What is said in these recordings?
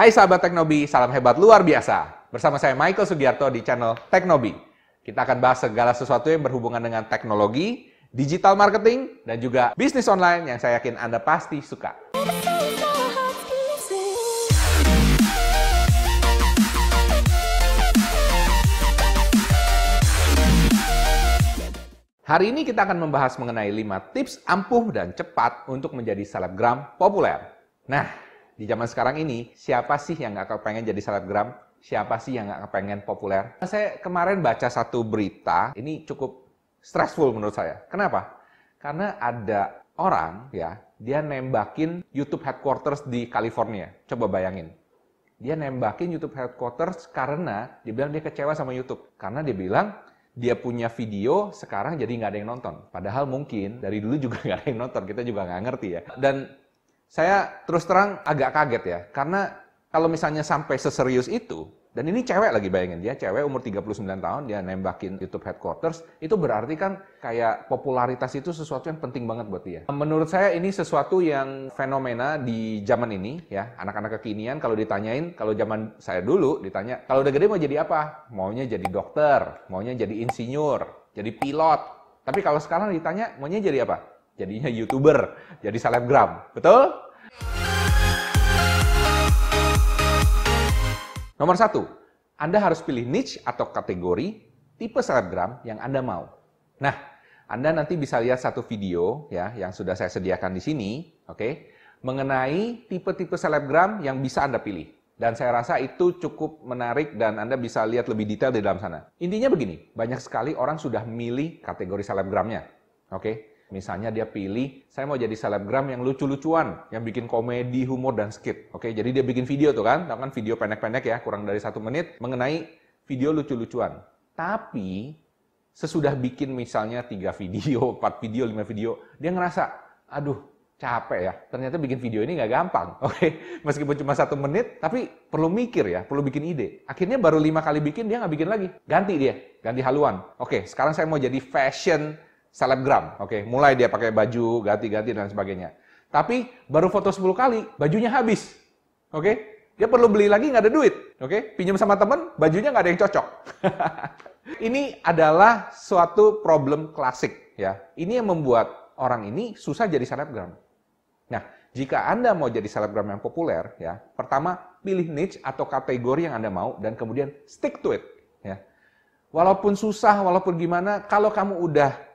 Hai sahabat Teknobi, salam hebat luar biasa. Bersama saya Michael Sugiarto di channel Teknobi. Kita akan bahas segala sesuatu yang berhubungan dengan teknologi, digital marketing, dan juga bisnis online yang saya yakin Anda pasti suka. Hari ini kita akan membahas mengenai 5 tips ampuh dan cepat untuk menjadi selebgram populer. Nah, di zaman sekarang ini, siapa sih yang nggak kepengen jadi selebgram? Siapa sih yang nggak kepengen populer? Saya kemarin baca satu berita, ini cukup stressful menurut saya. Kenapa? Karena ada orang ya, dia nembakin YouTube headquarters di California. Coba bayangin. Dia nembakin YouTube headquarters karena dia bilang dia kecewa sama YouTube. Karena dia bilang dia punya video sekarang jadi nggak ada yang nonton. Padahal mungkin dari dulu juga nggak ada yang nonton, kita juga nggak ngerti ya. Dan saya terus terang agak kaget ya, karena kalau misalnya sampai seserius itu, dan ini cewek lagi bayangin, dia cewek umur 39 tahun, dia nembakin YouTube headquarters, itu berarti kan kayak popularitas itu sesuatu yang penting banget buat dia. Menurut saya ini sesuatu yang fenomena di zaman ini, ya, anak-anak kekinian kalau ditanyain, kalau zaman saya dulu ditanya, kalau udah gede mau jadi apa? Maunya jadi dokter, maunya jadi insinyur, jadi pilot. Tapi kalau sekarang ditanya, maunya jadi apa? Jadinya YouTuber, jadi selebgram. Betul? Nomor satu, Anda harus pilih niche atau kategori tipe selebgram yang Anda mau. Nah, Anda nanti bisa lihat satu video ya yang sudah saya sediakan di sini, oke, okay, mengenai tipe-tipe selebgram yang bisa Anda pilih. Dan saya rasa itu cukup menarik dan Anda bisa lihat lebih detail di dalam sana. Intinya begini, banyak sekali orang sudah milih kategori selebgramnya. Oke, okay? Misalnya dia pilih, saya mau jadi selebgram yang lucu-lucuan, yang bikin komedi, humor, dan skit. Oke, jadi dia bikin video tuh kan, kan video pendek-pendek ya, kurang dari satu menit, mengenai video lucu-lucuan. Tapi, sesudah bikin misalnya tiga video, empat video, lima video, dia ngerasa, aduh, capek ya. Ternyata bikin video ini nggak gampang. Oke, meskipun cuma satu menit, tapi perlu mikir ya, perlu bikin ide. Akhirnya baru lima kali bikin, dia nggak bikin lagi. Ganti dia, ganti haluan. Oke, sekarang saya mau jadi fashion selebgram. Oke, mulai dia pakai baju, ganti-ganti dan sebagainya. Tapi baru foto 10 kali, bajunya habis. Oke, dia perlu beli lagi nggak ada duit. Oke, pinjam sama teman, bajunya nggak ada yang cocok. ini adalah suatu problem klasik ya. Ini yang membuat orang ini susah jadi selebgram. Nah, jika Anda mau jadi selebgram yang populer ya, pertama pilih niche atau kategori yang Anda mau dan kemudian stick to it ya. Walaupun susah, walaupun gimana, kalau kamu udah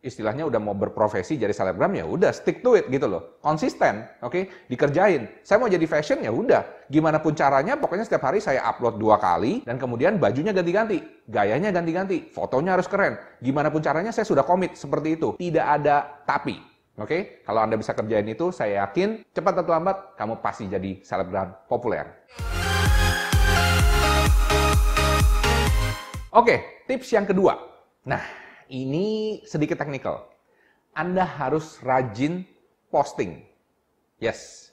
istilahnya udah mau berprofesi jadi selebgram ya udah stick to it gitu loh. Konsisten oke? Okay? dikerjain. Saya mau jadi fashion ya udah. Gimana pun caranya pokoknya setiap hari saya upload dua kali dan kemudian bajunya ganti-ganti gayanya ganti-ganti fotonya harus keren. Gimana pun caranya saya sudah komit seperti itu. Tidak ada tapi oke? Okay? kalau anda bisa kerjain itu saya yakin cepat atau lambat kamu pasti jadi selebgram populer. Oke okay, tips yang kedua. Nah ini sedikit teknikal. Anda harus rajin posting. Yes.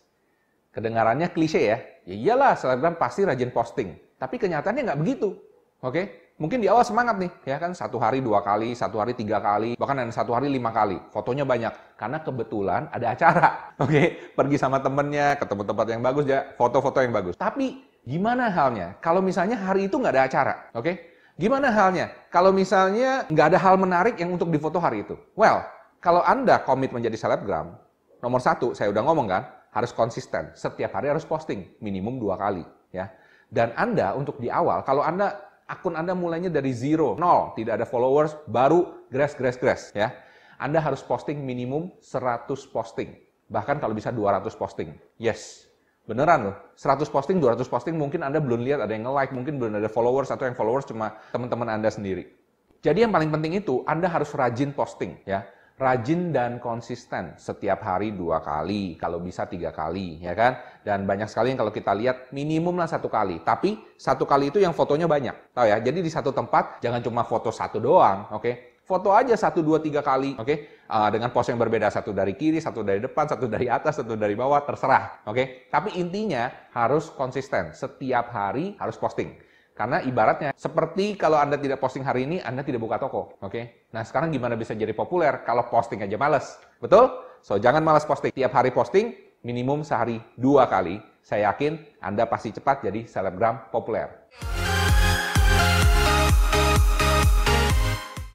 Kedengarannya klise ya. Ya iyalah, selebgram pasti rajin posting. Tapi kenyataannya nggak begitu. Oke? Mungkin di awal semangat nih, ya kan? Satu hari dua kali, satu hari tiga kali, bahkan ada satu hari lima kali. Fotonya banyak. Karena kebetulan ada acara. Oke? Pergi sama temennya, ketemu tempat yang bagus ya, foto-foto yang bagus. Tapi gimana halnya kalau misalnya hari itu nggak ada acara? Oke? Gimana halnya kalau misalnya nggak ada hal menarik yang untuk difoto hari itu? Well, kalau Anda komit menjadi selebgram, nomor satu, saya udah ngomong kan, harus konsisten. Setiap hari harus posting, minimum dua kali. ya. Dan Anda untuk di awal, kalau Anda akun Anda mulainya dari zero, nol, tidak ada followers, baru grass, grass, grass. ya. Anda harus posting minimum 100 posting. Bahkan kalau bisa 200 posting. Yes, Beneran loh, 100 posting, 200 posting mungkin Anda belum lihat ada yang nge-like, mungkin belum ada followers atau yang followers cuma teman-teman Anda sendiri. Jadi yang paling penting itu Anda harus rajin posting ya. Rajin dan konsisten setiap hari dua kali, kalau bisa tiga kali, ya kan? Dan banyak sekali yang kalau kita lihat minimum lah satu kali. Tapi satu kali itu yang fotonya banyak, tahu ya? Jadi di satu tempat jangan cuma foto satu doang, oke? Okay? Foto aja satu, dua, tiga kali, oke? Okay? Uh, dengan pose yang berbeda, satu dari kiri, satu dari depan, satu dari atas, satu dari bawah, terserah, oke? Okay? Tapi intinya harus konsisten, setiap hari harus posting. Karena ibaratnya seperti kalau Anda tidak posting hari ini, Anda tidak buka toko, oke? Okay? Nah sekarang gimana bisa jadi populer kalau posting aja males, betul? So jangan malas posting. Tiap hari posting, minimum sehari dua kali, Saya yakin Anda pasti cepat jadi selebgram populer.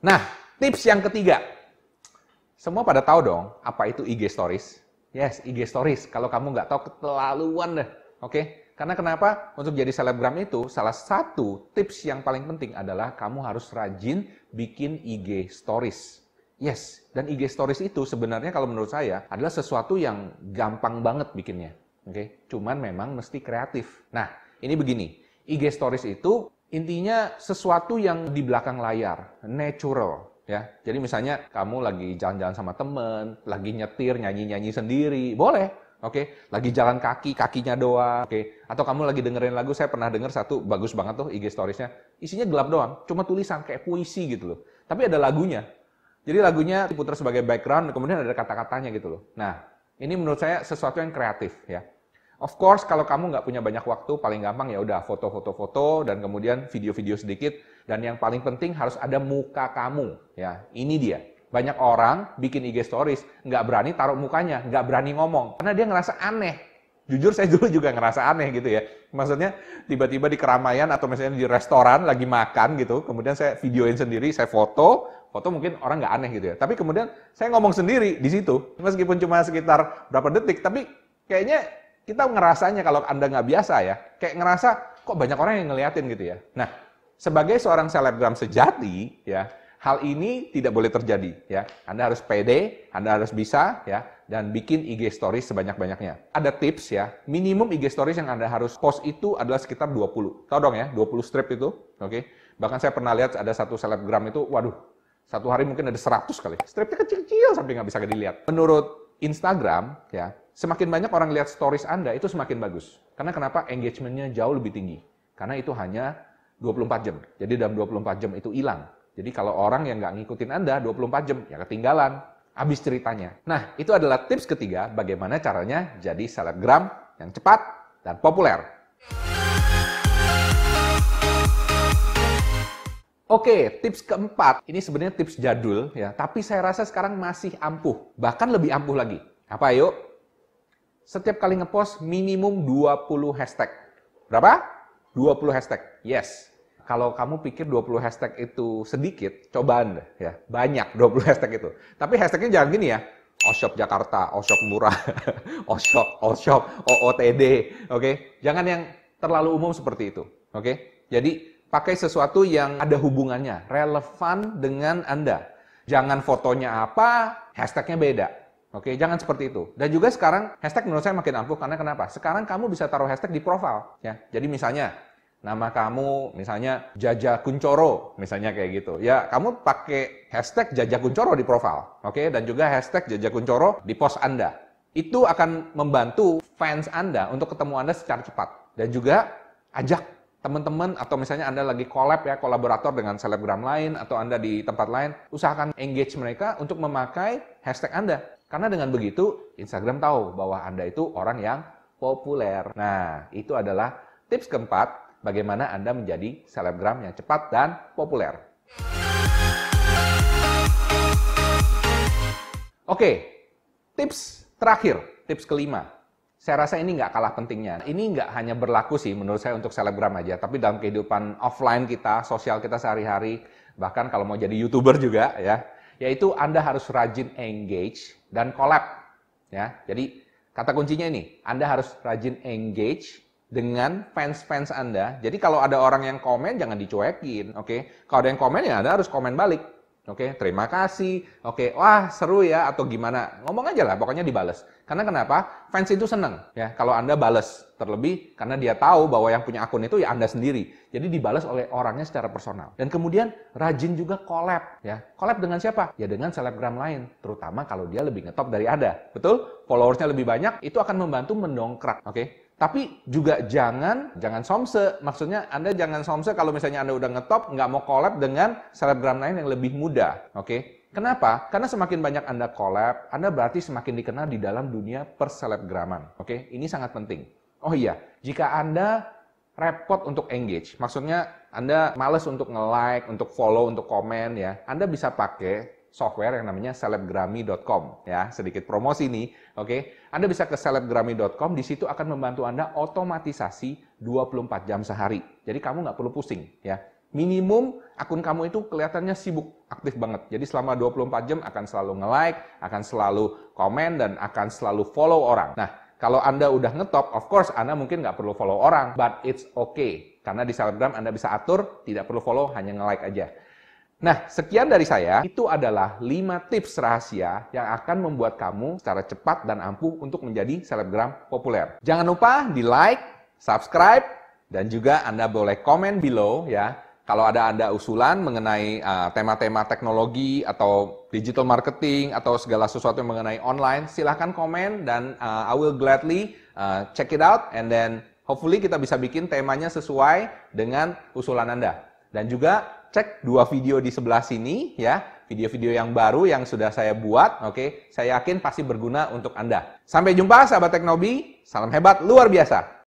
Nah, tips yang ketiga. Semua pada tahu dong apa itu IG Stories. Yes, IG Stories. Kalau kamu nggak tahu keterlaluan deh. Oke? Okay? Karena kenapa? Untuk jadi selebgram itu, salah satu tips yang paling penting adalah kamu harus rajin bikin IG Stories. Yes, dan IG Stories itu sebenarnya kalau menurut saya adalah sesuatu yang gampang banget bikinnya. Oke, okay? cuman memang mesti kreatif. Nah, ini begini. IG Stories itu intinya sesuatu yang di belakang layar, natural ya. Jadi misalnya kamu lagi jalan-jalan sama temen, lagi nyetir, nyanyi-nyanyi sendiri, boleh. Oke, okay? lagi jalan kaki, kakinya doang. Oke, okay? atau kamu lagi dengerin lagu, saya pernah denger satu bagus banget tuh IG storiesnya. Isinya gelap doang, cuma tulisan kayak puisi gitu loh. Tapi ada lagunya. Jadi lagunya diputar sebagai background, kemudian ada kata-katanya gitu loh. Nah, ini menurut saya sesuatu yang kreatif ya. Of course, kalau kamu nggak punya banyak waktu, paling gampang ya udah foto-foto-foto dan kemudian video-video sedikit. Dan yang paling penting harus ada muka kamu. Ya, ini dia. Banyak orang bikin IG stories nggak berani taruh mukanya, nggak berani ngomong karena dia ngerasa aneh. Jujur saya dulu juga ngerasa aneh gitu ya. Maksudnya tiba-tiba di keramaian atau misalnya di restoran lagi makan gitu, kemudian saya videoin sendiri, saya foto, foto mungkin orang nggak aneh gitu ya. Tapi kemudian saya ngomong sendiri di situ, meskipun cuma sekitar berapa detik, tapi kayaknya kita ngerasanya kalau Anda nggak biasa ya, kayak ngerasa kok banyak orang yang ngeliatin gitu ya. Nah, sebagai seorang selebgram sejati ya, hal ini tidak boleh terjadi ya. Anda harus pede, Anda harus bisa ya dan bikin IG stories sebanyak-banyaknya. Ada tips ya, minimum IG stories yang Anda harus post itu adalah sekitar 20. Tahu dong ya, 20 strip itu, oke? Okay? Bahkan saya pernah lihat ada satu selebgram itu, waduh, satu hari mungkin ada 100 kali. Stripnya kecil-kecil sampai nggak bisa dilihat. Menurut Instagram, ya, semakin banyak orang lihat stories Anda, itu semakin bagus. Karena kenapa? Engagementnya jauh lebih tinggi. Karena itu hanya 24 jam. Jadi dalam 24 jam itu hilang. Jadi kalau orang yang nggak ngikutin Anda 24 jam, ya ketinggalan. Habis ceritanya. Nah, itu adalah tips ketiga bagaimana caranya jadi selebgram yang cepat dan populer. Oke, tips keempat. Ini sebenarnya tips jadul ya, tapi saya rasa sekarang masih ampuh. Bahkan lebih ampuh lagi. Apa yuk? setiap kali ngepost minimum 20 hashtag. Berapa? 20 hashtag. Yes. Kalau kamu pikir 20 hashtag itu sedikit, cobaan deh ya. Banyak 20 hashtag itu. Tapi hashtagnya jangan gini ya. Oshop Jakarta, Oshop murah, Oshop, Oshop, OOTD, oke? Okay? Jangan yang terlalu umum seperti itu, oke? Okay? Jadi pakai sesuatu yang ada hubungannya, relevan dengan Anda. Jangan fotonya apa, hashtagnya beda. Oke, jangan seperti itu. Dan juga sekarang hashtag menurut saya makin ampuh karena kenapa? Sekarang kamu bisa taruh hashtag di profil, ya. Jadi misalnya nama kamu misalnya Jaja Kuncoro, misalnya kayak gitu. Ya, kamu pakai hashtag Jaja Kuncoro di profil, oke? Dan juga hashtag Jaja Kuncoro di post Anda. Itu akan membantu fans Anda untuk ketemu Anda secara cepat. Dan juga ajak teman-teman atau misalnya Anda lagi collab ya, kolaborator dengan selebgram lain atau Anda di tempat lain, usahakan engage mereka untuk memakai hashtag Anda. Karena dengan begitu, Instagram tahu bahwa Anda itu orang yang populer. Nah, itu adalah tips keempat bagaimana Anda menjadi selebgram yang cepat dan populer. Oke, tips terakhir, tips kelima. Saya rasa ini nggak kalah pentingnya. Ini nggak hanya berlaku sih menurut saya untuk selebgram aja, tapi dalam kehidupan offline kita, sosial kita sehari-hari, bahkan kalau mau jadi YouTuber juga ya, yaitu Anda harus rajin engage dan collab. Ya, jadi kata kuncinya ini, Anda harus rajin engage dengan fans-fans Anda. Jadi kalau ada orang yang komen jangan dicuekin, oke? Okay? Kalau ada yang komen ya Anda harus komen balik. Oke, okay, terima kasih. Oke, okay, wah seru ya atau gimana? Ngomong aja lah, pokoknya dibales. Karena kenapa? Fans itu seneng ya kalau Anda bales. Terlebih karena dia tahu bahwa yang punya akun itu ya Anda sendiri. Jadi dibalas oleh orangnya secara personal. Dan kemudian rajin juga collab ya. Collab dengan siapa? Ya dengan selebgram lain, terutama kalau dia lebih ngetop dari Anda. Betul? Followersnya lebih banyak, itu akan membantu mendongkrak. Oke, okay? Tapi juga jangan jangan somse. Maksudnya Anda jangan somse kalau misalnya Anda udah ngetop, nggak mau collab dengan selebgram lain yang lebih muda. Oke? Okay? Kenapa? Karena semakin banyak Anda collab, Anda berarti semakin dikenal di dalam dunia perselebgraman. Oke? Okay? Ini sangat penting. Oh iya, jika Anda repot untuk engage, maksudnya Anda males untuk nge-like, untuk follow, untuk komen ya, Anda bisa pakai software yang namanya selebgrami.com ya. Sedikit promosi nih, oke. Anda bisa ke selebgrami.com, di situ akan membantu Anda otomatisasi 24 jam sehari. Jadi kamu nggak perlu pusing ya. Minimum akun kamu itu kelihatannya sibuk, aktif banget. Jadi selama 24 jam akan selalu nge-like, akan selalu komen, dan akan selalu follow orang. Nah, kalau Anda udah ngetop, of course Anda mungkin nggak perlu follow orang, but it's okay. Karena di Selebgram Anda bisa atur, tidak perlu follow, hanya nge-like aja. Nah, sekian dari saya. Itu adalah 5 tips rahasia yang akan membuat kamu secara cepat dan ampuh untuk menjadi selebgram populer. Jangan lupa di like, subscribe, dan juga Anda boleh komen below ya. Kalau ada Anda usulan mengenai uh, tema-tema uh, teknologi atau digital marketing atau segala sesuatu yang mengenai online, silahkan komen dan uh, I will gladly uh, check it out and then hopefully kita bisa bikin temanya sesuai dengan usulan Anda. Dan juga cek dua video di sebelah sini ya, video-video yang baru yang sudah saya buat, oke. Okay? Saya yakin pasti berguna untuk Anda. Sampai jumpa sahabat Teknobi, salam hebat luar biasa.